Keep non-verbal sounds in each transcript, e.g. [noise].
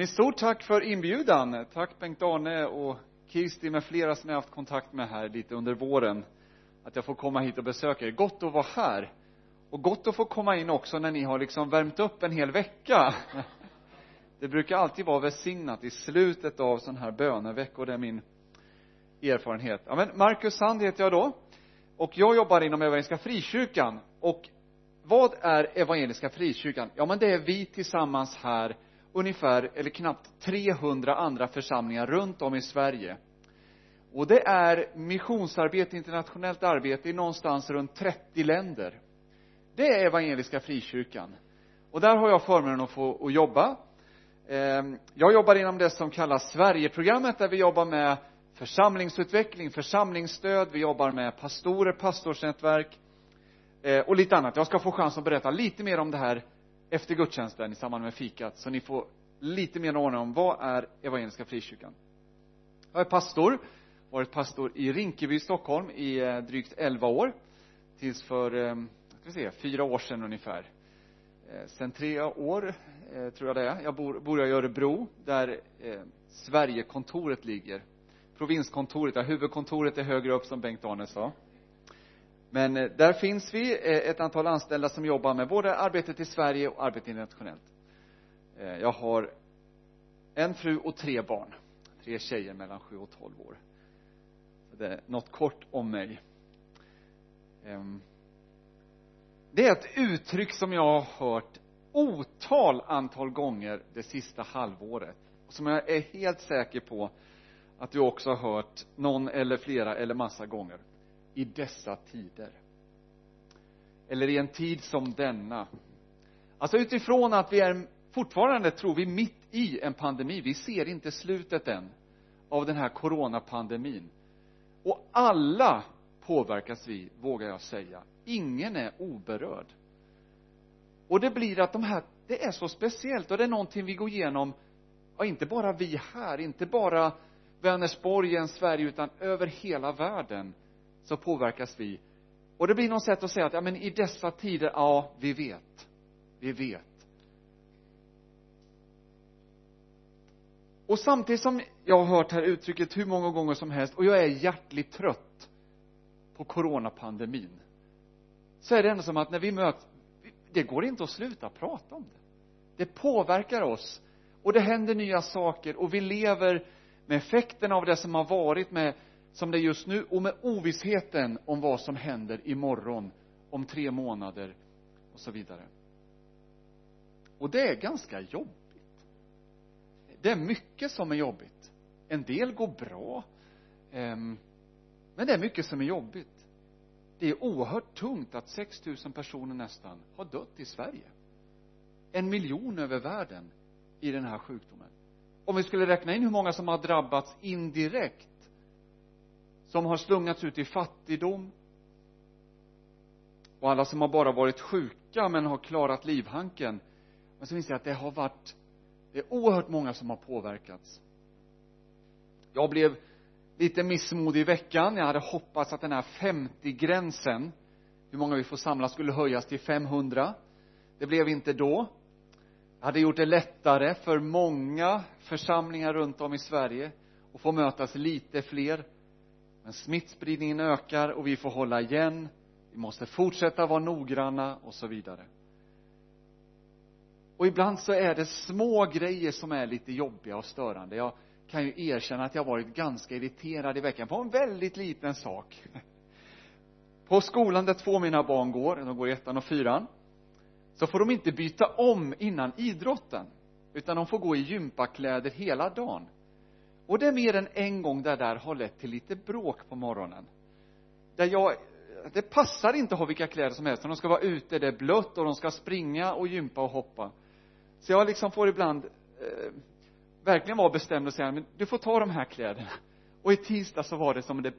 Men stort tack för inbjudan. Tack Bengt-Arne och Kirsti med flera som jag haft kontakt med här lite under våren. Att jag får komma hit och besöka er. Gott att vara här. Och gott att få komma in också när ni har liksom värmt upp en hel vecka. [laughs] Det brukar alltid vara välsignat i slutet av sån här böneveckor, det är min erfarenhet. Ja, men Marcus Sand heter jag då. Och jag jobbar inom Evangeliska Frikyrkan. Och vad är Evangeliska Frikyrkan? Ja, men det är vi tillsammans här ungefär, eller knappt 300 andra församlingar runt om i Sverige. Och det är missionsarbete, internationellt arbete i någonstans runt 30 länder. Det är Evangeliska Frikyrkan. Och där har jag förmånen att få att jobba. Ehm, jag jobbar inom det som kallas Sverigeprogrammet där vi jobbar med församlingsutveckling, församlingsstöd, vi jobbar med pastorer, pastorsnätverk eh, och lite annat. Jag ska få chans att berätta lite mer om det här efter gudstjänsten i samband med fikat, så ni får lite mer ordning om vad är Evangeliska Frikyrkan. Jag är pastor, varit pastor i Rinkeby, Stockholm i eh, drygt 11 år, tills för, eh, ska vi se, fyra år sedan ungefär. Eh, sen tre år, tror jag det är. Jag bor, bor jag i Örebro, där Sverigekontoret ligger. Provinskontoret, där huvudkontoret är högre upp som Bengt-Arne sa. Men eh, där finns vi eh, ett antal anställda som jobbar med både arbetet i Sverige och arbetet internationellt. Eh, jag har en fru och tre barn. Tre tjejer mellan sju och tolv år. det är något kort om mig. Ehm, det är ett uttryck som jag har hört otal antal gånger det sista halvåret. och Som jag är helt säker på att du också har hört någon eller flera eller massa gånger i dessa tider. Eller i en tid som denna. Alltså utifrån att vi är fortfarande, tror vi, mitt i en pandemi. Vi ser inte slutet än av den här coronapandemin. Och alla påverkas vi, vågar jag säga. Ingen är oberörd. Och det blir att de här, det är så speciellt och det är någonting vi går igenom, och inte bara vi här, inte bara Vänersborg, Sverige, utan över hela världen så påverkas vi. Och det blir något sätt att säga att, ja men i dessa tider, ja, vi vet. Vi vet. Och samtidigt som jag har hört här uttrycket hur många gånger som helst, och jag är hjärtligt trött på coronapandemin, så är det ändå som att när vi möts, det går inte att sluta prata om det. Det påverkar oss, och det händer nya saker, och vi lever med effekterna av det som har varit, med som det är just nu och med ovissheten om vad som händer imorgon, om tre månader och så vidare. Och det är ganska jobbigt. Det är mycket som är jobbigt. En del går bra. Ehm, men det är mycket som är jobbigt. Det är oerhört tungt att 6 000 personer nästan har dött i Sverige. En miljon över världen i den här sjukdomen. Om vi skulle räkna in hur många som har drabbats indirekt som har slungats ut i fattigdom. Och alla som har bara varit sjuka men har klarat livhanken. Men så inser jag att det har varit det är oerhört många som har påverkats. Jag blev lite missmodig i veckan. Jag hade hoppats att den här 50-gränsen hur många vi får samla skulle höjas till 500 det blev inte då. Jag hade gjort det lättare för många församlingar runt om i Sverige att få mötas lite fler men smittspridningen ökar och vi får hålla igen. Vi måste fortsätta vara noggranna och så vidare. Och ibland så är det små grejer som är lite jobbiga och störande. Jag kan ju erkänna att jag varit ganska irriterad i veckan på en väldigt liten sak. På skolan där två av mina barn går, de går i ettan och fyran så får de inte byta om innan idrotten utan de får gå i gympakläder hela dagen och det är mer än en gång det där har lett till lite bråk på morgonen. Där jag det passar inte att ha vilka kläder som helst de ska vara ute, det är blött och de ska springa och gympa och hoppa. Så jag liksom får ibland eh, verkligen vara bestämd och säga men du får ta de här kläderna. Och i tisdag så var det som det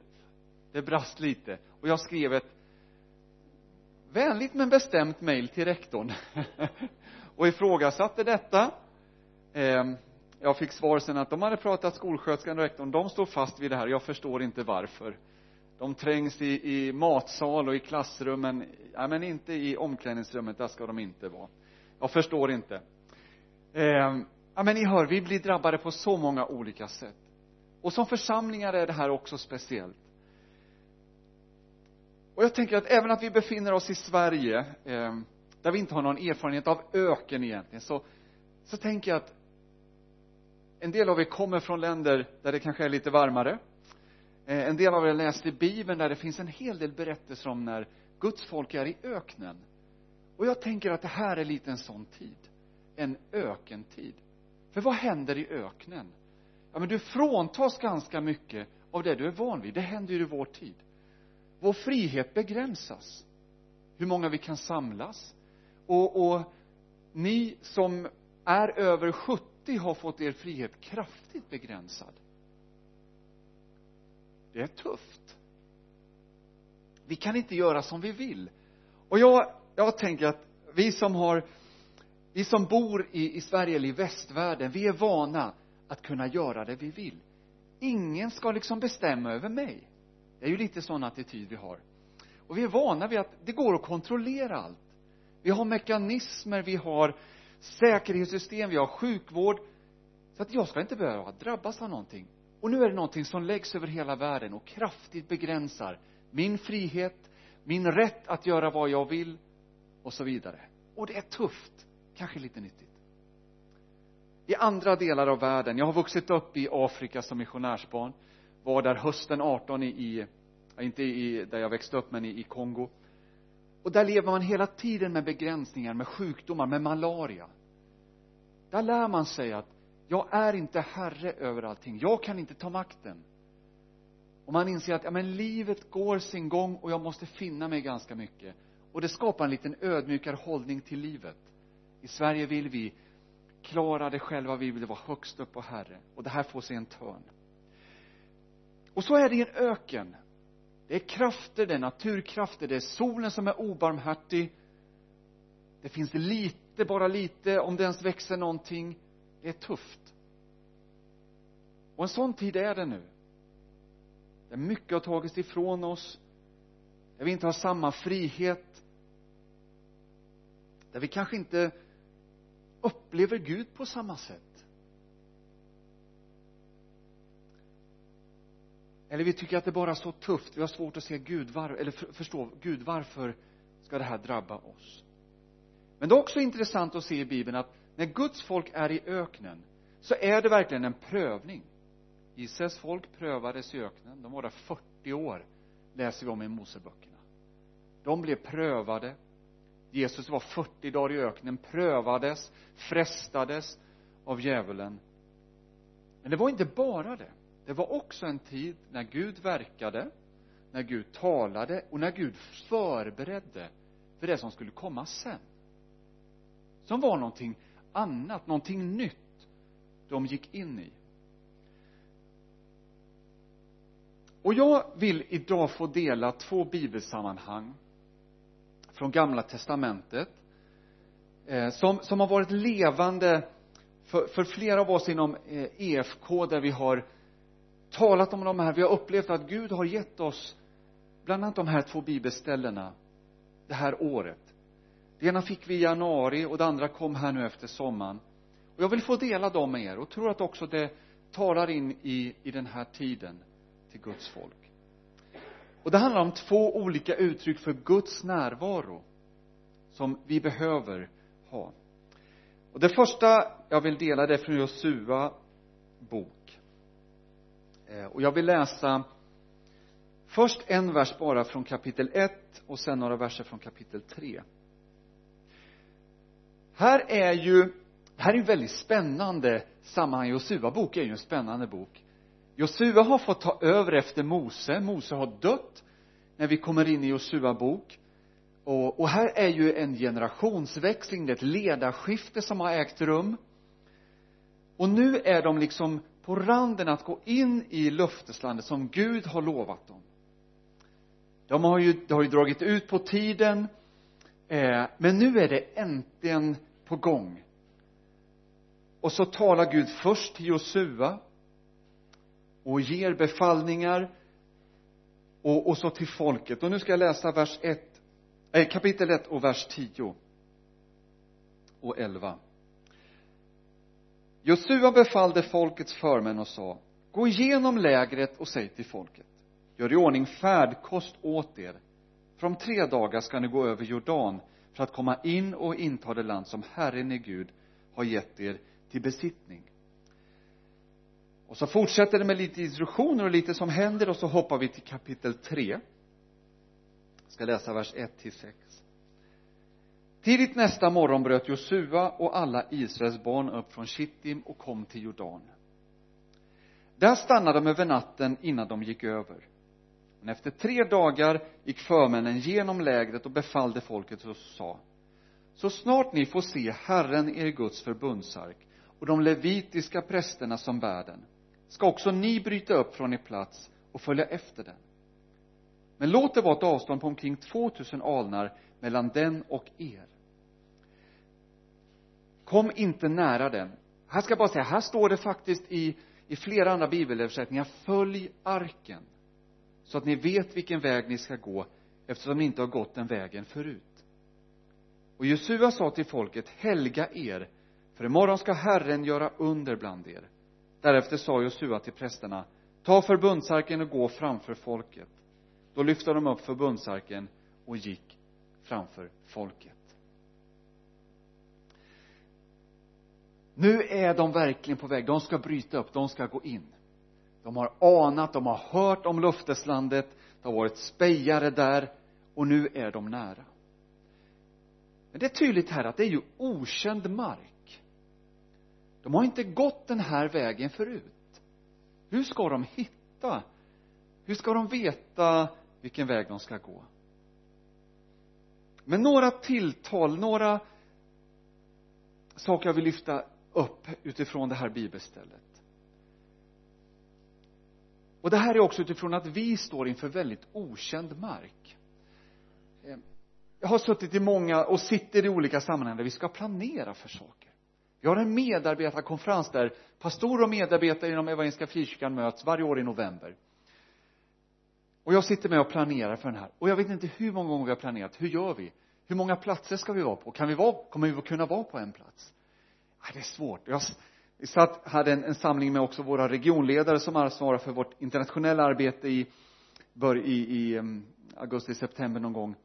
det brast lite. Och jag skrev ett vänligt men bestämt mejl till rektorn. [laughs] Och ifrågasatte detta. Eh, jag fick svar sen att de hade pratat skolsköterskan och rektorn, de står fast vid det här, jag förstår inte varför. De trängs i, i matsal och i klassrummen, ja, men inte i omklädningsrummet, där ska de inte vara. Jag förstår inte. Eh, ja men ni hör, vi blir drabbade på så många olika sätt och som församlingar är det här också speciellt och jag tänker att även att vi befinner oss i Sverige eh, där vi inte har någon erfarenhet av öken egentligen så så tänker jag att en del av er kommer från länder där det kanske är lite varmare. Eh, en del av er läste i bibeln där det finns en hel del berättelser om när Guds folk är i öknen. Och jag tänker att det här är lite en sån tid. En ökentid. För vad händer i öknen? Ja men du fråntas ganska mycket av det du är van vid. Det händer ju i vår tid. Vår frihet begränsas. Hur många vi kan samlas. Och, och ni som är över 70 har fått er frihet kraftigt begränsad. Det är tufft. Vi kan inte göra som vi vill. Och jag, jag tänker att vi som har vi som bor i, i Sverige eller i västvärlden vi är vana att kunna göra det vi vill. Ingen ska liksom bestämma över mig. Det är ju lite sån attityd vi har. Och vi är vana vid att det går att kontrollera allt. Vi har mekanismer, vi har säkerhetssystem, vi har sjukvård. Så att jag ska inte behöva drabbas av någonting. Och nu är det någonting som läggs över hela världen och kraftigt begränsar min frihet, min rätt att göra vad jag vill och så vidare. Och det är tufft, kanske lite nyttigt. I andra delar av världen, jag har vuxit upp i Afrika som missionärsbarn var där hösten 18 i, i inte i, där jag växte upp, men i, i Kongo och där lever man hela tiden med begränsningar, med sjukdomar, med malaria. Där lär man sig att jag är inte herre över allting, jag kan inte ta makten. Och man inser att ja, men livet går sin gång och jag måste finna mig ganska mycket. Och det skapar en liten ödmjukare hållning till livet. I Sverige vill vi klara det själva, vi vill vara högst upp på Herre. Och det här får sig en törn. Och så är det i en öken det är krafter, det är naturkrafter, det är solen som är obarmhärtig. Det finns lite, bara lite, om det ens växer någonting. Det är tufft. Och en sån tid är det nu. Där mycket har tagits ifrån oss där vi inte har samma frihet där vi kanske inte upplever Gud på samma sätt. Eller vi tycker att det bara är så tufft. Vi har svårt att se Gud var, eller förstå Gud varför ska det här drabba oss? Men det är också intressant att se i bibeln att när Guds folk är i öknen så är det verkligen en prövning. Israels folk prövades i öknen. De var där 40 år läser vi om i Moseböckerna. De blev prövade. Jesus var 40 dagar i öknen, prövades, frestades av djävulen. Men det var inte bara det det var också en tid när Gud verkade när Gud talade och när Gud förberedde för det som skulle komma sen. Som var någonting annat, någonting nytt de gick in i. Och jag vill idag få dela två bibelsammanhang från gamla testamentet eh, som, som har varit levande för, för flera av oss inom eh, EFK där vi har talat om de här, vi har upplevt att Gud har gett oss bland annat de här två bibelställena det här året. Det ena fick vi i januari och det andra kom här nu efter sommaren. Och jag vill få dela dem med er och tror att också det talar in i, i den här tiden till Guds folk. Och det handlar om två olika uttryck för Guds närvaro som vi behöver ha. Och det första jag vill dela det är från Josua bok. Eh, och jag vill läsa först en vers bara från kapitel 1 och sen några verser från kapitel 3 här är ju det här är ju väldigt spännande sammanhang. Josua bok är ju en spännande bok. Josua har fått ta över efter Mose. Mose har dött när vi kommer in i Josua bok. Och, och här är ju en generationsväxling, det är ett ledarskifte som har ägt rum. Och nu är de liksom på randen att gå in i löfteslandet som Gud har lovat dem. De har ju, det har ju dragit ut på tiden eh, men nu är det äntligen på gång. Och så talar Gud först till Josua och ger befallningar och, och så till folket. Och nu ska jag läsa vers 1 eh, kapitel 1 och vers 10 och 11 Josua befallde folkets förmän och sa gå igenom lägret och säg till folket gör i ordning färdkost åt er. För om tre dagar ska ni gå över Jordan för att komma in och inta det land som Herren er Gud har gett er till besittning. Och så fortsätter det med lite instruktioner och lite som händer och så hoppar vi till kapitel 3 jag ska läsa vers 1 till 6 tidigt nästa morgon bröt Josua och alla Israels barn upp från Kittim och kom till Jordan. Där stannade de över natten innan de gick över. Men efter tre dagar gick förmännen genom lägret och befallde folket och sa så snart ni får se Herren er Guds förbundsark och de levitiska prästerna som bär den ska också ni bryta upp från er plats och följa efter den. Men låt det vara ett avstånd på omkring 2000 alnar mellan den och er kom inte nära den. Här ska jag bara säga, här står det faktiskt i, i flera andra bibelöversättningar följ arken så att ni vet vilken väg ni ska gå eftersom ni inte har gått den vägen förut. Och Josua sa till folket helga er för imorgon ska Herren göra under bland er. Därefter sa Josua till prästerna ta förbundsarken och gå framför folket. Då lyfte de upp förbundsarken och gick framför folket. Nu är de verkligen på väg. De ska bryta upp, de ska gå in. De har anat, de har hört om löfteslandet. Det har varit spejare där och nu är de nära. Men det är tydligt här att det är ju okänd mark. De har inte gått den här vägen förut. Hur ska de hitta? Hur ska de veta vilken väg de ska gå? Men några tilltal, några saker jag vill lyfta upp utifrån det här bibelstället. Och det här är också utifrån att vi står inför väldigt okänd mark. Eh, jag har suttit i många och sitter i olika sammanhang där vi ska planera för saker. Vi har en medarbetarkonferens där pastorer och medarbetare inom evangeliska frikyrkan möts varje år i november. Och jag sitter med och planerar för den här. Och jag vet inte hur många gånger vi har planerat. Hur gör vi? Hur många platser ska vi vara på? Kan vi vara kommer vi kunna vara på en plats? Det är svårt. Jag satt, hade en, en samling med också våra regionledare som ansvarar för vårt internationella arbete i, bör, i, i um, augusti, september någon gång.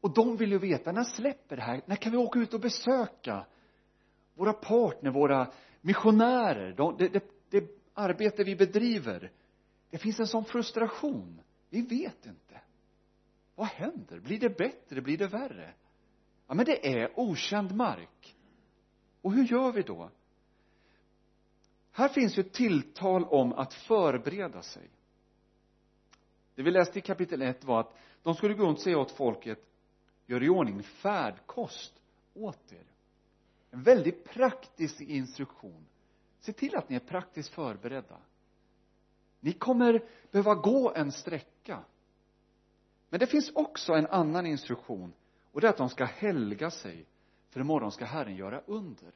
Och de vill ju veta när släpper det här? När kan vi åka ut och besöka? Våra partner, våra missionärer de, det, det, det arbete vi bedriver det finns en sån frustration. Vi vet inte. Vad händer? Blir det bättre? Blir det värre? Ja men det är okänd mark och hur gör vi då? Här finns ju ett tilltal om att förbereda sig. Det vi läste i kapitel 1 var att de skulle gå runt och säga åt folket gör i ordning färdkost åt er. En väldigt praktisk instruktion. Se till att ni är praktiskt förberedda. Ni kommer behöva gå en sträcka. Men det finns också en annan instruktion och det är att de ska helga sig för imorgon ska Herren göra under.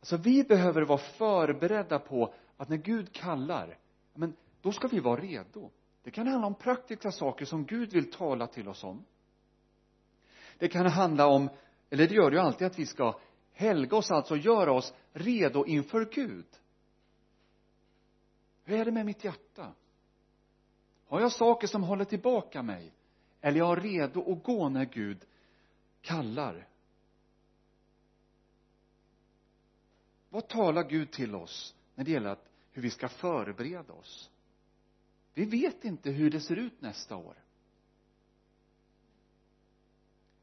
Alltså vi behöver vara förberedda på att när Gud kallar men då ska vi vara redo. Det kan handla om praktiska saker som Gud vill tala till oss om. Det kan handla om eller det gör det ju alltid att vi ska helga oss alltså göra oss redo inför Gud. Hur är det med mitt hjärta? Har jag saker som håller tillbaka mig? Eller jag är redo att gå när Gud kallar. Vad talar Gud till oss när det gäller att, hur vi ska förbereda oss? Vi vet inte hur det ser ut nästa år.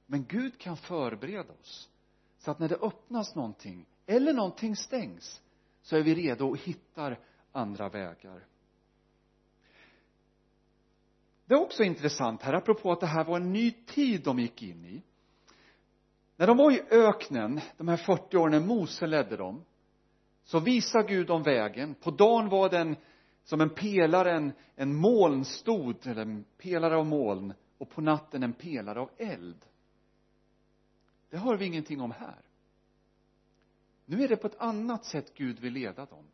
Men Gud kan förbereda oss så att när det öppnas någonting eller någonting stängs så är vi redo och hittar andra vägar det är också intressant här apropå att det här var en ny tid de gick in i. När de var i öknen de här 40 åren när Mose ledde dem så visade Gud dem vägen. På dagen var den som en pelare, en, en molnstod eller en pelare av moln och på natten en pelare av eld. Det hör vi ingenting om här. Nu är det på ett annat sätt Gud vill leda dem.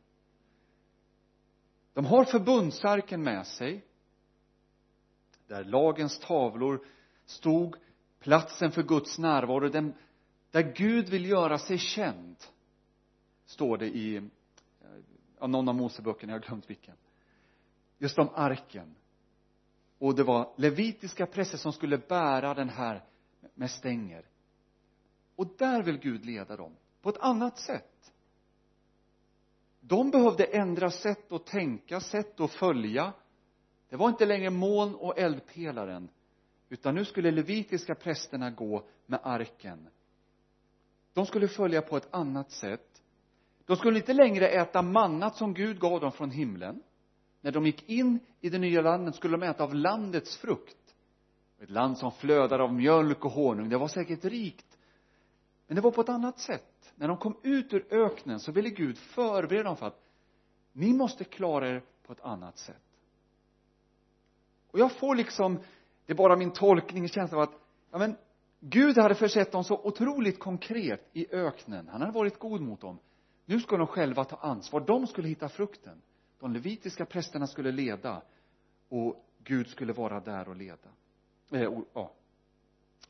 De har förbundsarken med sig där lagens tavlor stod platsen för Guds närvaro den där Gud vill göra sig känd står det i eh, ja, någon av Moseböckerna, jag har glömt vilken. Just om arken. Och det var levitiska präster som skulle bära den här med stänger. Och där vill Gud leda dem på ett annat sätt. De behövde ändra sätt att tänka, sätt att följa det var inte längre moln och eldpelaren utan nu skulle levitiska prästerna gå med arken. De skulle följa på ett annat sätt. De skulle inte längre äta mannat som Gud gav dem från himlen. När de gick in i det nya landet skulle de äta av landets frukt. Ett land som flödar av mjölk och honung. Det var säkert rikt. Men det var på ett annat sätt. När de kom ut ur öknen så ville Gud förbereda dem för att ni måste klara er på ett annat sätt och jag får liksom det är bara min tolkning känsla av att ja men Gud hade försett dem så otroligt konkret i öknen. Han hade varit god mot dem. Nu skulle de själva ta ansvar. De skulle hitta frukten. De levitiska prästerna skulle leda och Gud skulle vara där och leda. Eh, och, ja,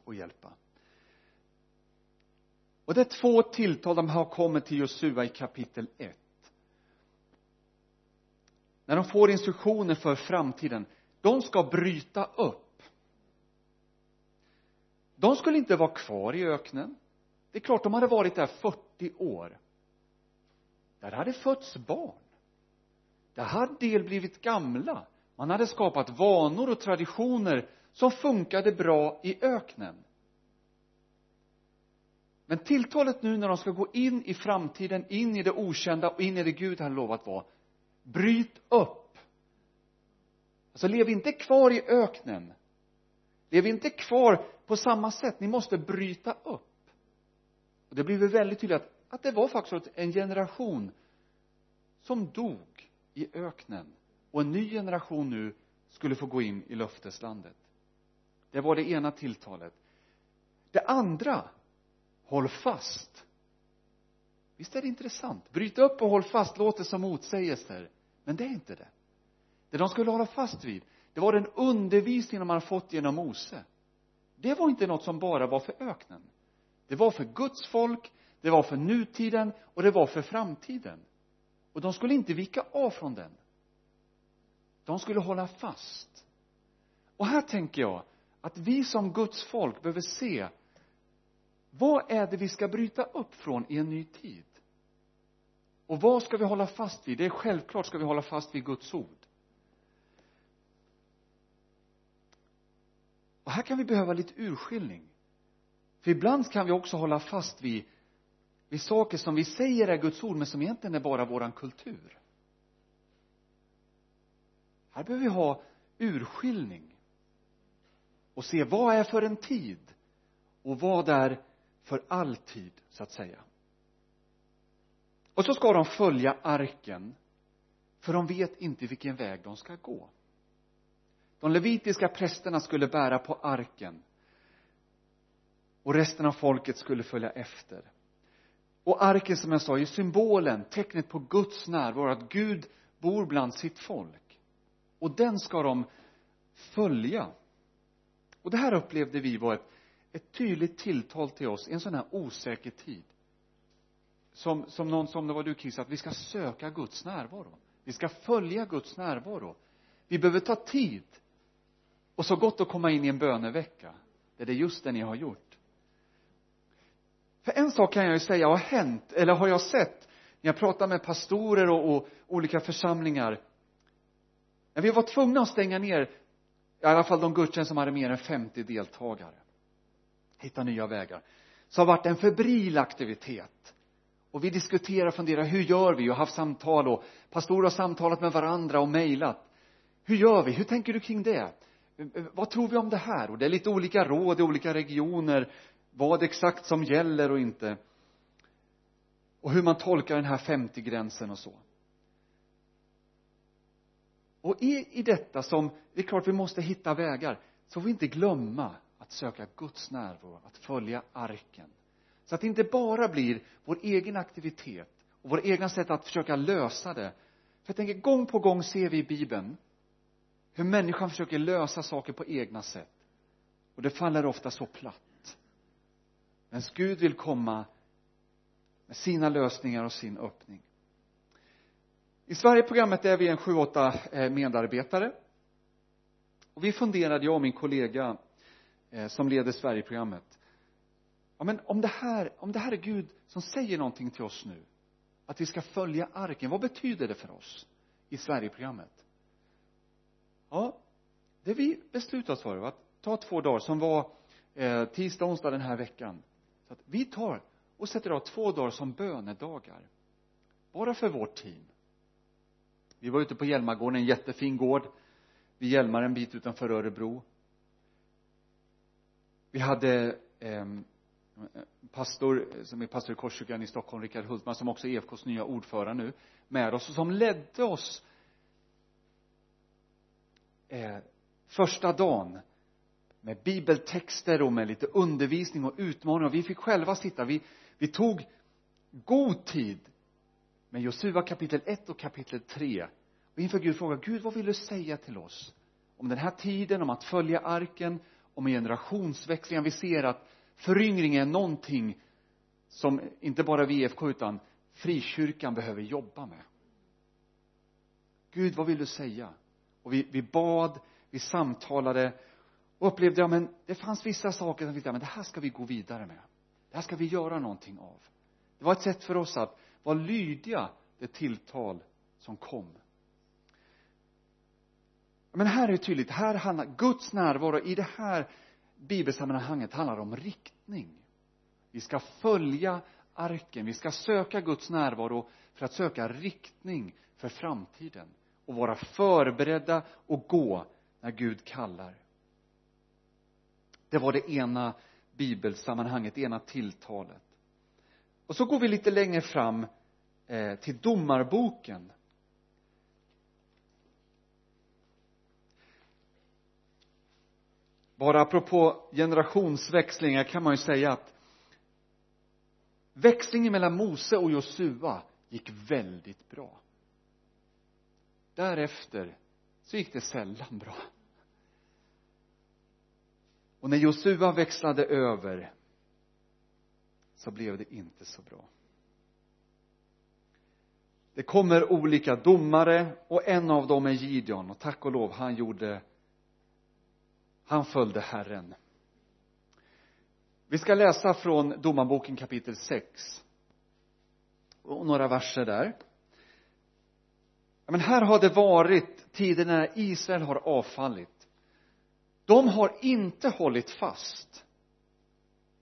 och hjälpa. Och det är två tilltal de har kommit till Josua i kapitel 1 när de får instruktioner för framtiden de ska bryta upp. De skulle inte vara kvar i öknen. Det är klart de hade varit där 40 år. Där hade fötts barn. Där hade del blivit gamla. Man hade skapat vanor och traditioner som funkade bra i öknen. Men tilltalet nu när de ska gå in i framtiden, in i det okända och in i det Gud hade lovat var bryt upp alltså lev inte kvar i öknen. Lev inte kvar på samma sätt. Ni måste bryta upp. Och det blir väl väldigt tydligt att, att det var faktiskt en generation som dog i öknen och en ny generation nu skulle få gå in i löfteslandet. Det var det ena tilltalet. Det andra håll fast. Visst är det intressant? Bryt upp och håll fast låter som motsägelser. Men det är inte det det de skulle hålla fast vid det var den undervisning de hade fått genom Mose. Det var inte något som bara var för öknen. Det var för Guds folk det var för nutiden och det var för framtiden. Och de skulle inte vika av från den. De skulle hålla fast. Och här tänker jag att vi som Guds folk behöver se vad är det vi ska bryta upp från i en ny tid? Och vad ska vi hålla fast vid? Det är självklart ska vi hålla fast vid Guds ord. Och här kan vi behöva lite urskiljning. För ibland kan vi också hålla fast vid vid saker som vi säger är Guds ord men som egentligen är bara våran kultur. Här behöver vi ha urskiljning och se vad är för en tid och vad är för alltid så att säga. Och så ska de följa arken för de vet inte vilken väg de ska gå de levitiska prästerna skulle bära på arken. Och resten av folket skulle följa efter. Och arken som jag sa är symbolen, tecknet på Guds närvaro, att Gud bor bland sitt folk. Och den ska de följa. Och det här upplevde vi var ett, ett tydligt tilltal till oss i en sån här osäker tid. Som, som någon som det var du Chris, att vi ska söka Guds närvaro. Vi ska följa Guds närvaro. Vi behöver ta tid och så gott att komma in i en bönevecka där det är just det ni har gjort. För en sak kan jag ju säga har hänt eller har jag sett när jag pratar med pastorer och, och olika församlingar. När vi var tvungna att stänga ner i alla fall de gudstjänster som hade mer än 50 deltagare hitta nya vägar så har varit en febril aktivitet. Och vi diskuterar och funderar hur gör vi? Och haft samtal och pastorer har samtalat med varandra och mejlat. Hur gör vi? Hur tänker du kring det? Vad tror vi om det här? Och det är lite olika råd i olika regioner vad exakt som gäller och inte. Och hur man tolkar den här 50-gränsen och så. Och i, i detta som, det är klart vi måste hitta vägar så får vi inte glömma att söka Guds närvaro, att följa arken. Så att det inte bara blir vår egen aktivitet och vår egna sätt att försöka lösa det. För jag tänker gång på gång ser vi i bibeln hur människan försöker lösa saker på egna sätt. Och det faller ofta så platt. Men Gud vill komma med sina lösningar och sin öppning. I Sverigeprogrammet är vi en sju, åtta eh, medarbetare. Och vi funderade, jag och min kollega eh, som leder Sverigeprogrammet. Ja men om det här, om det här är Gud som säger någonting till oss nu att vi ska följa arken, vad betyder det för oss i Sverigeprogrammet? Ja det vi beslutade oss för var att ta två dagar som var eh, tisdag, onsdag den här veckan. Så att vi tar och sätter av två dagar som bönedagar. Bara för vårt team. Vi var ute på Hjälmargården, en jättefin gård. Vid Hjälmar en bit utanför Örebro. Vi hade eh, pastor som är pastor i Korskyrkan i Stockholm, Richard Hultman som också är EFKs nya ordförande nu med oss och som ledde oss eh, första dagen med bibeltexter och med lite undervisning och utmaningar vi fick själva sitta vi, vi tog god tid med Josua kapitel 1 och kapitel 3 och inför Gud fråga Gud vad vill du säga till oss om den här tiden, om att följa arken, om generationsväxlingen. Vi ser att föryngring är någonting som inte bara VFK utan frikyrkan behöver jobba med. Gud, vad vill du säga? Och vi, vi bad, vi samtalade och upplevde, ja men det fanns vissa saker som vi tänkte, men det här ska vi gå vidare med. Det här ska vi göra någonting av. Det var ett sätt för oss att vara lydiga det tilltal som kom. Men här är det tydligt, här handlar Guds närvaro i det här bibelsammanhanget handlar om riktning. Vi ska följa arken, vi ska söka Guds närvaro för att söka riktning för framtiden och vara förberedda och gå när Gud kallar. Det var det ena bibelsammanhanget, det ena tilltalet. Och så går vi lite längre fram eh, till domarboken. Bara apropå generationsväxlingar kan man ju säga att växlingen mellan Mose och Josua gick väldigt bra. Därefter så gick det sällan bra. Och när Josua växlade över så blev det inte så bra. Det kommer olika domare och en av dem är Gideon och tack och lov han gjorde han följde Herren vi ska läsa från domarboken kapitel 6 och några verser där men här har det varit tider när Israel har avfallit. De har inte hållit fast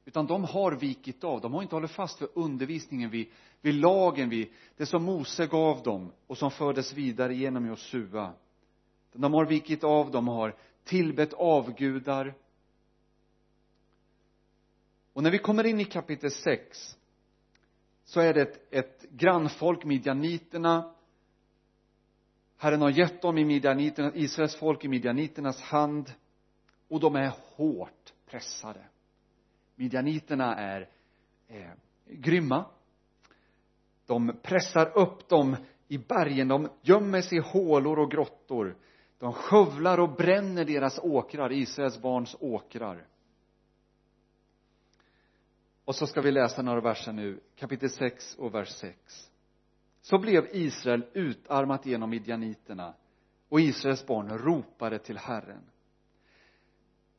utan de har vikit av. De har inte hållit fast vid undervisningen vid, vid lagen vid det som Mose gav dem och som fördes vidare genom Josua. De har vikit av de har tillbett avgudar. Och när vi kommer in i kapitel 6 så är det ett, ett grannfolk, midjaniterna Herren har gett dem i midjaniterna, Israels folk i midjaniternas hand och de är hårt pressade. Midjaniterna är eh, grymma. De pressar upp dem i bergen, de gömmer sig i hålor och grottor. De skövlar och bränner deras åkrar, Israels barns åkrar. Och så ska vi läsa några verser nu, kapitel 6 och vers 6 så blev Israel utarmat genom midjaniterna och Israels barn ropade till Herren.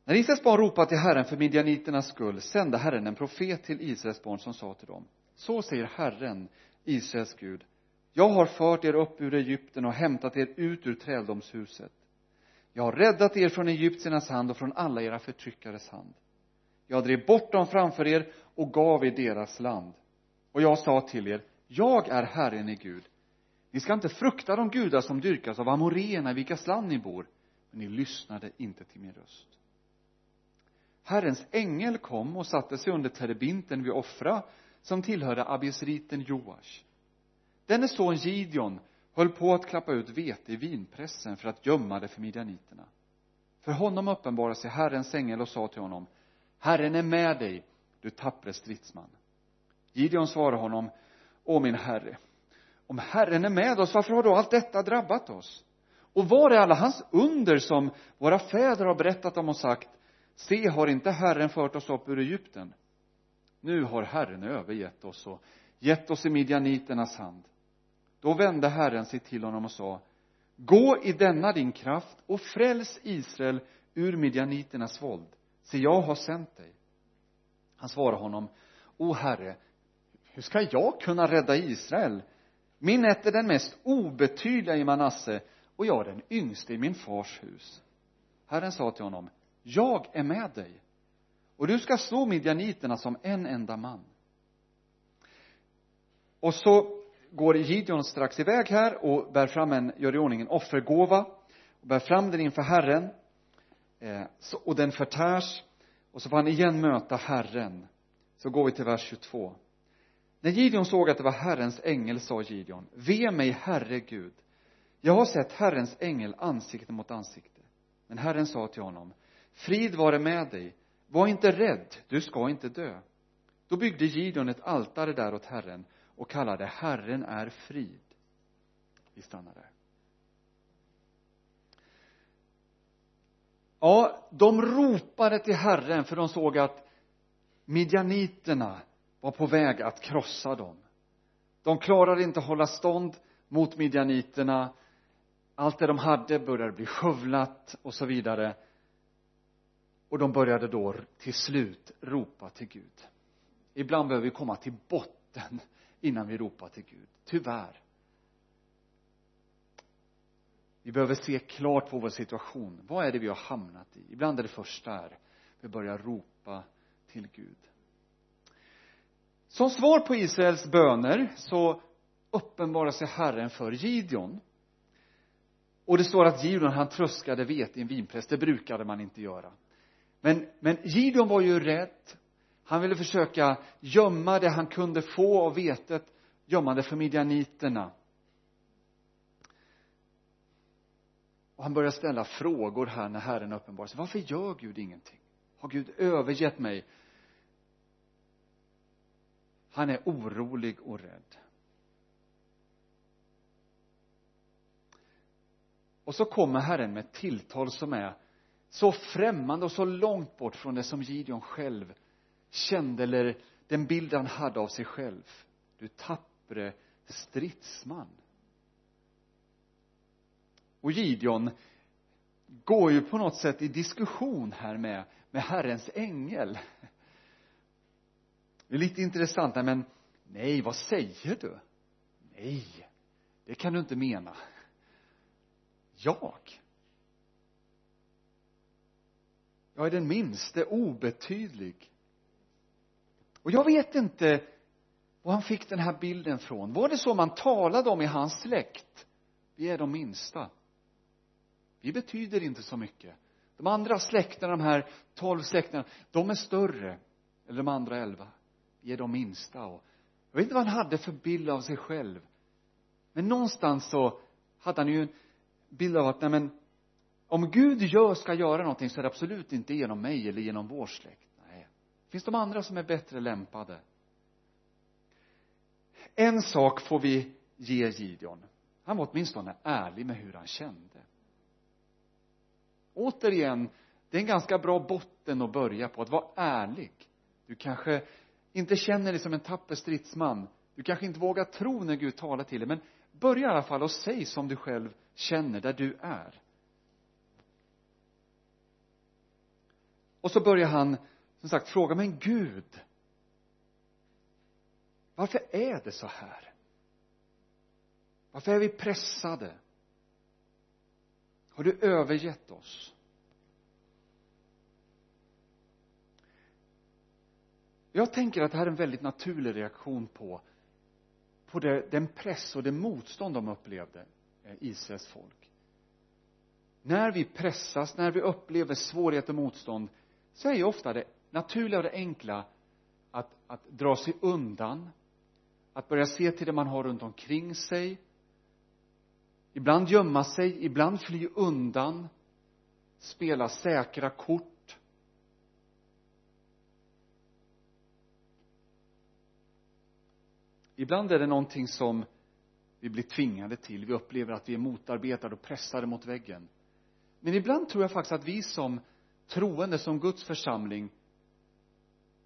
När Israels barn ropade till Herren för midjaniternas skull sände Herren en profet till Israels barn som sa till dem så säger Herren, Israels Gud jag har fört er upp ur Egypten och hämtat er ut ur träldomshuset. Jag har räddat er från egyptiernas hand och från alla era förtryckares hand. Jag drev bort dem framför er och gav er deras land. Och jag sa till er jag är Herren i Gud. Ni ska inte frukta de gudar som dyrkas av amoreerna i vilkas land ni bor men ni lyssnade inte till min röst. Herrens ängel kom och satte sig under terebinten vid Offra som tillhörde abisriten Joash. Denne son Gideon höll på att klappa ut vete i vinpressen för att gömma det för midjaniterna. För honom uppenbarade sig Herrens ängel och sa till honom Herren är med dig du tappre stridsman. Gideon svarade honom Åh min herre. Om Herren är med oss varför har då allt detta drabbat oss? Och var är alla hans under som våra fäder har berättat om och sagt se har inte Herren fört oss upp ur Egypten? Nu har Herren övergett oss och gett oss i midjaniternas hand. Då vände Herren sig till honom och sa gå i denna din kraft och fräls Israel ur midjaniternas våld se jag har sänt dig. Han svarade honom o herre hur ska jag kunna rädda Israel? Min ett är den mest obetydliga i Manasse och jag är den yngste i min fars hus. Herren sa till honom jag är med dig och du ska slå midjaniterna som en enda man. Och så går Gideon strax iväg här och bär fram en, gör i ordning en offergåva och bär fram den inför Herren eh, så, och den förtärs och så får han igen möta Herren. Så går vi till vers 22 när Gideon såg att det var Herrens ängel sa Gideon ve mig Herre Gud. Jag har sett Herrens ängel ansikte mot ansikte. Men Herren sa till honom frid vare med dig. Var inte rädd. Du ska inte dö. Då byggde Gideon ett altare där åt Herren och kallade Herren är frid. Vi stannar där. Ja de ropade till Herren för de såg att midjaniterna var på väg att krossa dem. De klarade inte att hålla stånd mot midjaniterna. Allt det de hade började bli skövlat och så vidare. Och de började då till slut ropa till Gud. Ibland behöver vi komma till botten innan vi ropar till Gud. Tyvärr. Vi behöver se klart på vår situation. Vad är det vi har hamnat i? Ibland är det första här vi börjar ropa till Gud som svar på Israels böner så uppenbarar sig Herren för Gideon. Och det står att Gideon han tröskade vete i en vinpress det brukade man inte göra. Men, men Gideon var ju rädd. Han ville försöka gömma det han kunde få av vetet gömma det för midjaniterna. Och han börjar ställa frågor här när Herren uppenbarar sig. Varför gör Gud ingenting? Har Gud övergett mig? Han är orolig och rädd. Och så kommer Herren med ett tilltal som är så främmande och så långt bort från det som Gideon själv kände eller den bild han hade av sig själv. Du tappre stridsman. Och Gideon går ju på något sätt i diskussion här med, med Herrens ängel det är lite intressant, men nej, vad säger du? Nej, det kan du inte mena. Jag? Jag är den minste, obetydlig. Och jag vet inte var han fick den här bilden från. Var det så man talade om i hans släkt? Vi är de minsta. Vi betyder inte så mycket. De andra släkterna, de här tolv släkterna, de är större. Eller de andra elva ge de minsta och jag vet inte vad han hade för bild av sig själv. Men någonstans så hade han ju en bild av att nej men om Gud gör, ska göra någonting så är det absolut inte genom mig eller genom vår släkt. Nej. Finns de andra som är bättre lämpade. En sak får vi ge Gideon. Han var åtminstone ärlig med hur han kände. Återigen det är en ganska bra botten att börja på att vara ärlig. Du kanske inte känner dig som en tapper stridsman. Du kanske inte vågar tro när Gud talar till dig men börja i alla fall och säg som du själv känner där du är. Och så börjar han som sagt fråga men Gud varför är det så här? Varför är vi pressade? Har du övergett oss? Jag tänker att det här är en väldigt naturlig reaktion på på det, den press och det motstånd de upplevde eh, Israels folk. När vi pressas, när vi upplever svårigheter och motstånd så är ju ofta det naturliga och det enkla att, att dra sig undan att börja se till det man har runt omkring sig ibland gömma sig, ibland fly undan spela säkra kort ibland är det någonting som vi blir tvingade till. Vi upplever att vi är motarbetade och pressade mot väggen. Men ibland tror jag faktiskt att vi som troende som Guds församling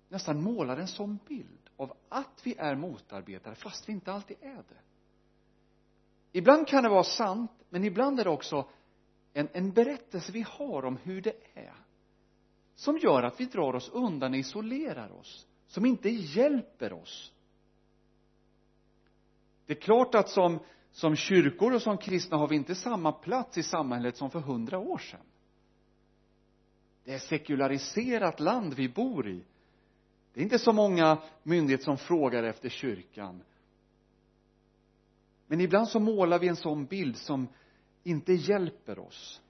nästan målar en sån bild av att vi är motarbetare fast vi inte alltid är det. Ibland kan det vara sant men ibland är det också en, en berättelse vi har om hur det är som gör att vi drar oss undan och isolerar oss som inte hjälper oss det är klart att som, som kyrkor och som kristna har vi inte samma plats i samhället som för hundra år sedan. Det är sekulariserat land vi bor i. Det är inte så många myndigheter som frågar efter kyrkan. Men ibland så målar vi en sån bild som inte hjälper oss.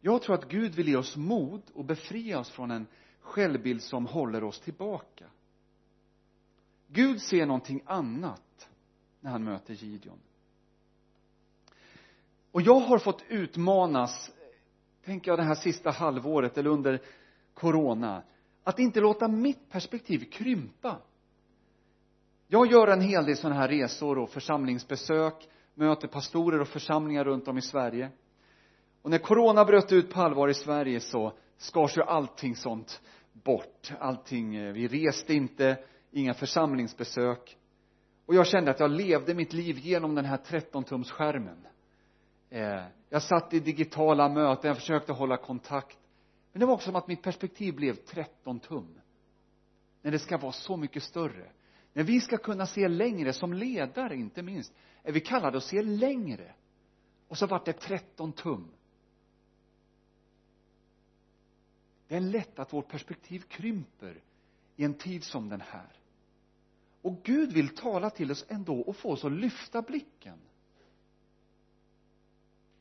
Jag tror att Gud vill ge oss mod och befria oss från en självbild som håller oss tillbaka. Gud ser någonting annat när han möter Gideon. Och jag har fått utmanas tänker jag det här sista halvåret eller under corona att inte låta mitt perspektiv krympa. Jag gör en hel del sådana här resor och församlingsbesök möter pastorer och församlingar runt om i Sverige. Och när corona bröt ut på allvar i Sverige så skars ju allting sånt bort. Allting eh, vi reste inte inga församlingsbesök och jag kände att jag levde mitt liv genom den här 13 tums skärmen eh, jag satt i digitala möten, jag försökte hålla kontakt. Men det var också som att mitt perspektiv blev 13 tum när det ska vara så mycket större. När vi ska kunna se längre som ledare inte minst är vi kallade att se längre. Och så vart det 13 tum det är lätt att vårt perspektiv krymper i en tid som den här och Gud vill tala till oss ändå och få oss att lyfta blicken.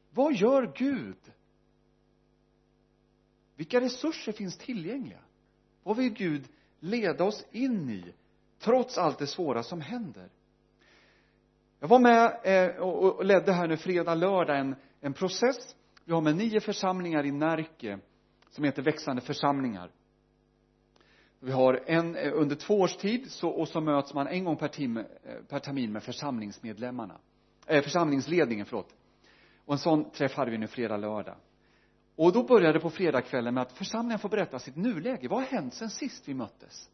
Vad gör Gud? Vilka resurser finns tillgängliga? Vad vill Gud leda oss in i trots allt det svåra som händer? Jag var med eh, och ledde här nu fredag, lördag en, en process. Vi har med nio församlingar i Närke som heter växande församlingar vi har en eh, under två års tid så, och så möts man en gång per, tim, eh, per termin med församlingsmedlemmarna. Eh, församlingsledningen, förlåt. Och en sån träff hade vi nu fredag, lördag. Och då började det på fredagskvällen med att församlingen får berätta sitt nuläge. Vad har hänt sen sist vi möttes?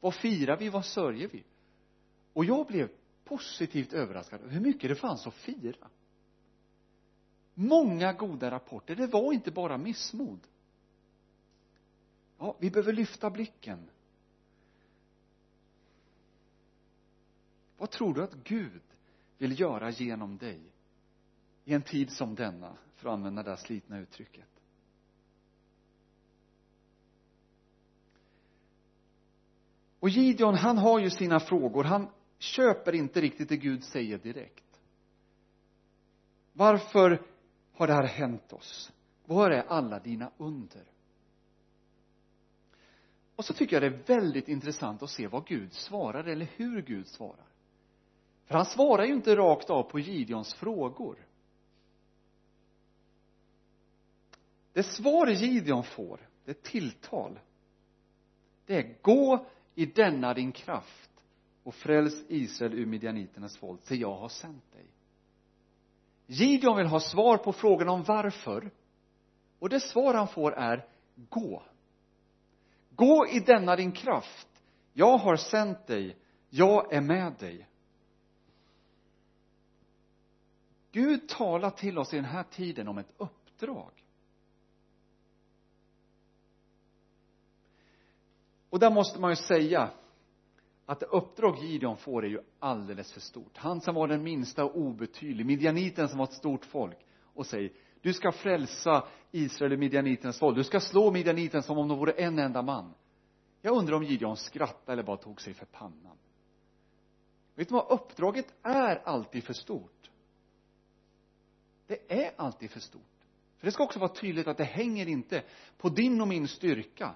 Vad firar vi, vad sörjer vi? Och jag blev positivt överraskad hur mycket det fanns att fira. Många goda rapporter. Det var inte bara missmod ja, vi behöver lyfta blicken. Vad tror du att Gud vill göra genom dig i en tid som denna för att använda det här slitna uttrycket? Och Gideon han har ju sina frågor. Han köper inte riktigt det Gud säger direkt. Varför har det här hänt oss? Var är alla dina under? Och så tycker jag det är väldigt intressant att se vad Gud svarar eller hur Gud svarar. För han svarar ju inte rakt av på Gideons frågor. Det svar Gideon får det tilltal. Det är gå i denna din kraft och fräls Israel ur midjaniternas våld, till jag har sänt dig. Gideon vill ha svar på frågan om varför. Och det svar han får är gå gå i denna din kraft. Jag har sänt dig. Jag är med dig. Gud talar till oss i den här tiden om ett uppdrag. Och där måste man ju säga att det uppdrag Gideon får är ju alldeles för stort. Han som var den minsta och obetydlig midjaniten som var ett stort folk och säger du ska frälsa Israel ur midjaniternas våld du ska slå midjaniten som om de vore en enda man. Jag undrar om Gideon skrattade eller bara tog sig för pannan. Vet du vad uppdraget är alltid för stort? Det är alltid för stort. För det ska också vara tydligt att det hänger inte på din och min styrka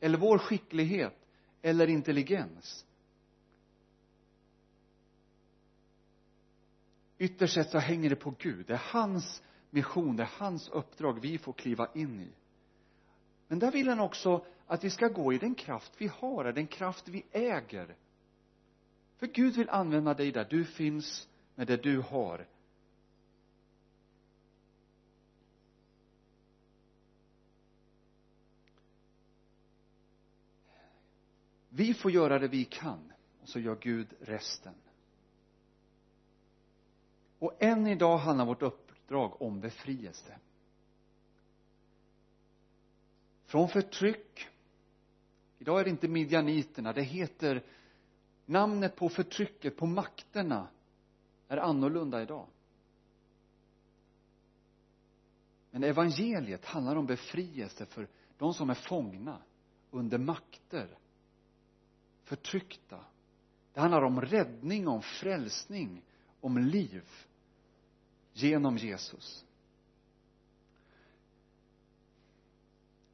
eller vår skicklighet eller intelligens. Ytterst sett så hänger det på Gud. Det är hans mission, det är hans uppdrag vi får kliva in i. Men där vill han också att vi ska gå i den kraft vi har, den kraft vi äger. För Gud vill använda dig där du finns med det du har. Vi får göra det vi kan och så gör Gud resten. Och än idag handlar vårt uppdrag om befrielse. Från förtryck idag är det inte midjaniterna det heter namnet på förtrycket, på makterna är annorlunda idag. Men evangeliet handlar om befrielse för de som är fångna under makter förtryckta. Det handlar om räddning, om frälsning, om liv genom Jesus.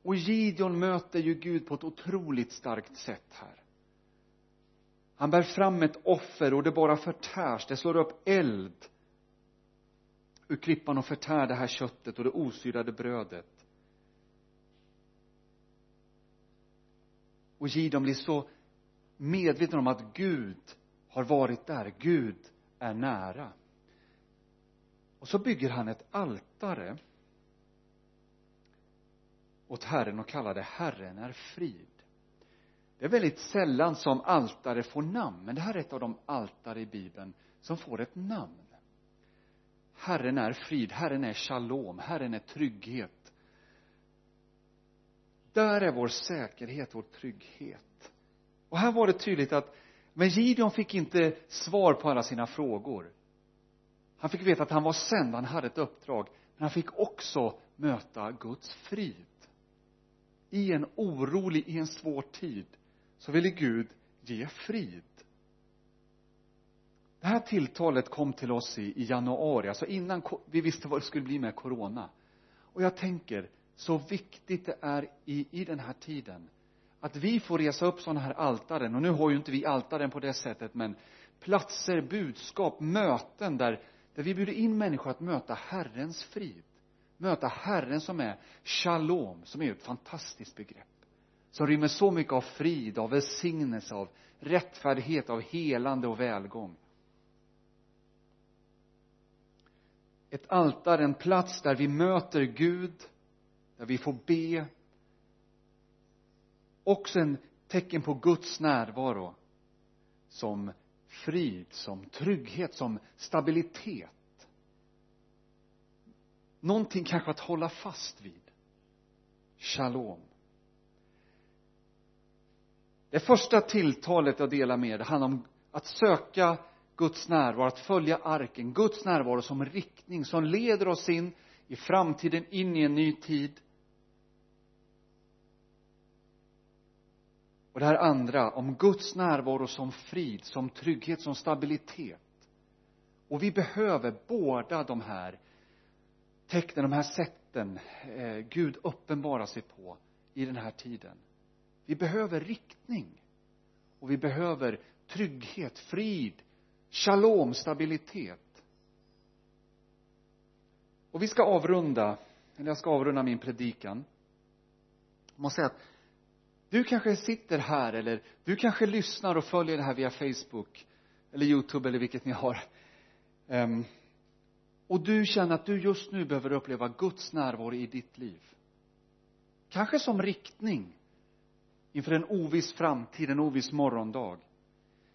Och Gideon möter ju Gud på ett otroligt starkt sätt här. Han bär fram ett offer och det bara förtärs, det slår upp eld ur klippan och förtär det här köttet och det osyrade brödet. Och Gideon blir så medveten om att Gud har varit där, Gud är nära och så bygger han ett altare åt Herren och kallar det Herren är frid. Det är väldigt sällan som altare får namn men det här är ett av de altare i bibeln som får ett namn. Herren är frid, Herren är shalom, Herren är trygghet. Där är vår säkerhet, vår trygghet. Och här var det tydligt att men Gideon fick inte svar på alla sina frågor han fick veta att han var sänd, han hade ett uppdrag men han fick också möta Guds frid. I en orolig, i en svår tid så ville Gud ge frid. Det här tilltalet kom till oss i, i januari, alltså innan vi visste vad det skulle bli med corona. Och jag tänker så viktigt det är i, i den här tiden att vi får resa upp sådana här altaren. Och nu har ju inte vi altaren på det sättet men platser, budskap, möten där, där vi bjuder in människor att möta Herrens frid möta Herren som är shalom, som är ett fantastiskt begrepp som rymmer så mycket av frid, av välsignelse, av rättfärdighet, av helande och välgång. Ett altare, en plats där vi möter Gud där vi får be också en tecken på Guds närvaro som frid, som trygghet, som stabilitet. Någonting kanske att hålla fast vid. Shalom. Det första tilltalet jag delar med er det handlar om att söka Guds närvaro, att följa arken, Guds närvaro som riktning som leder oss in i framtiden, in i en ny tid. Och det här andra om Guds närvaro som frid, som trygghet, som stabilitet. Och vi behöver båda de här tecknen, de här sätten eh, Gud uppenbarar sig på i den här tiden. Vi behöver riktning. Och vi behöver trygghet, frid, shalom, stabilitet. Och vi ska avrunda eller jag ska avrunda min predikan. Jag måste säga att du kanske sitter här eller du kanske lyssnar och följer det här via Facebook eller Youtube eller vilket ni har. Um, och du känner att du just nu behöver uppleva Guds närvaro i ditt liv. Kanske som riktning inför en oviss framtid, en oviss morgondag.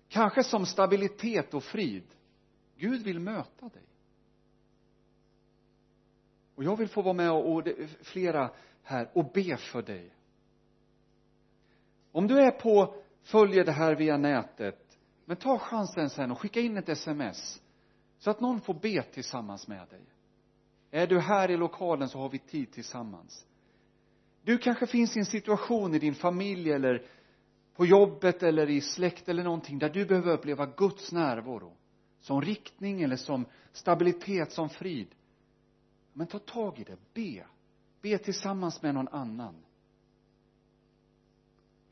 Kanske som stabilitet och frid. Gud vill möta dig. Och jag vill få vara med och, och flera här och be för dig om du är på följer det här via nätet men ta chansen sen och skicka in ett sms så att någon får be tillsammans med dig. Är du här i lokalen så har vi tid tillsammans. Du kanske finns i en situation i din familj eller på jobbet eller i släkt eller någonting där du behöver uppleva Guds närvaro som riktning eller som stabilitet, som frid. Men ta tag i det, be. Be tillsammans med någon annan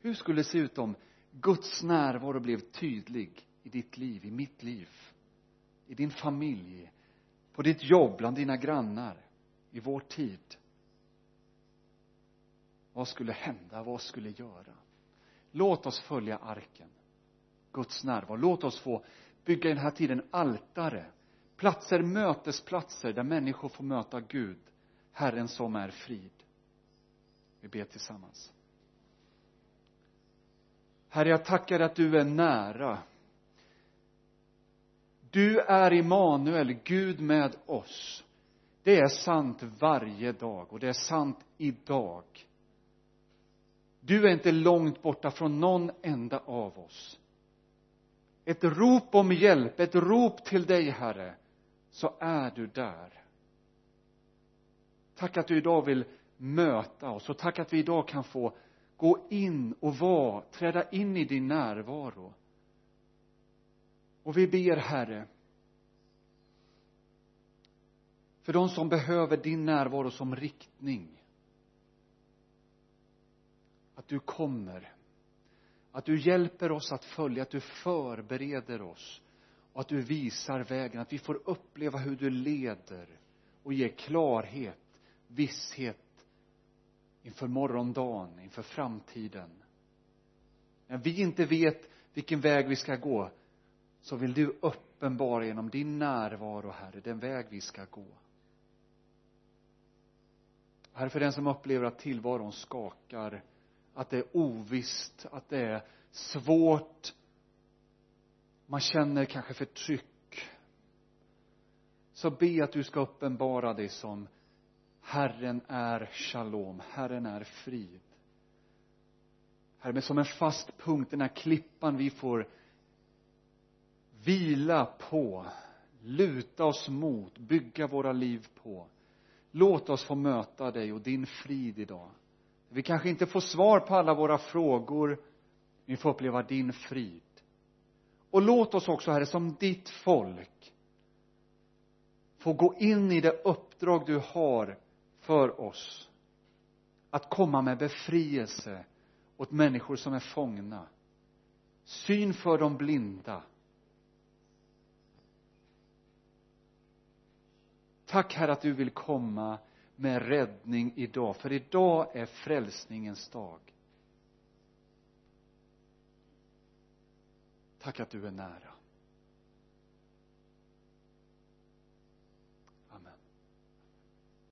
hur skulle det se ut om Guds närvaro blev tydlig i ditt liv, i mitt liv i din familj på ditt jobb, bland dina grannar i vår tid? Vad skulle hända, vad skulle göra? Låt oss följa arken Guds närvaro, låt oss få bygga i den här tiden altare platser, mötesplatser där människor får möta Gud Herren som är frid. Vi ber tillsammans. Herre, jag tackar att du är nära. Du är Immanuel, Gud med oss. Det är sant varje dag och det är sant idag. Du är inte långt borta från någon enda av oss. Ett rop om hjälp, ett rop till dig, Herre, så är du där. Tack att du idag vill möta oss och tack att vi idag kan få gå in och vara, träda in i din närvaro. Och vi ber, Herre, för de som behöver din närvaro som riktning. Att du kommer. Att du hjälper oss att följa, att du förbereder oss och att du visar vägen, att vi får uppleva hur du leder och ger klarhet, visshet inför morgondagen, inför framtiden. När vi inte vet vilken väg vi ska gå så vill du uppenbara genom din närvaro, Herre, den väg vi ska gå. Herre, för den som upplever att tillvaron skakar, att det är ovisst, att det är svårt, man känner kanske förtryck, så be att du ska uppenbara dig som Herren är shalom, Herren är frid. Herre, men som en fast punkt, den här klippan vi får vila på, luta oss mot, bygga våra liv på. Låt oss få möta dig och din frid idag. Vi kanske inte får svar på alla våra frågor, men vi får uppleva din frid. Och låt oss också, Herre, som ditt folk få gå in i det uppdrag du har för oss. Att komma med befrielse åt människor som är fångna. Syn för de blinda. Tack Herre att du vill komma med räddning idag, för idag är frälsningens dag. Tack att du är nära.